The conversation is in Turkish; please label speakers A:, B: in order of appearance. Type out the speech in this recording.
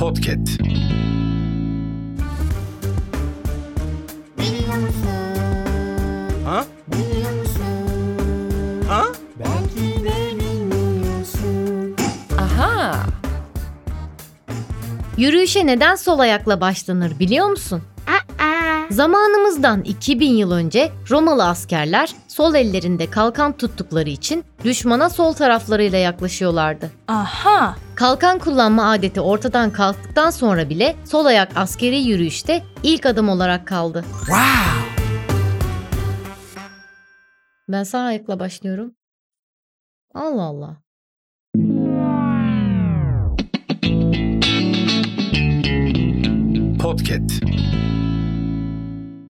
A: Podcast.
B: Biliyor musun?
A: Ha?
B: Biliyor musun?
A: Ha?
B: Belki de bilmiyorsun.
C: Aha! Yürüyüşe neden sol ayakla başlanır biliyor musun?
B: Aa,
C: Zamanımızdan 2000 yıl önce Romalı askerler sol ellerinde kalkan tuttukları için düşmana sol taraflarıyla yaklaşıyorlardı.
D: Aha!
C: Kalkan kullanma adeti ortadan kalktıktan sonra bile sol ayak askeri yürüyüşte ilk adım olarak kaldı.
A: Wow!
C: Ben sağ ayakla başlıyorum. Allah Allah.
A: Podcast.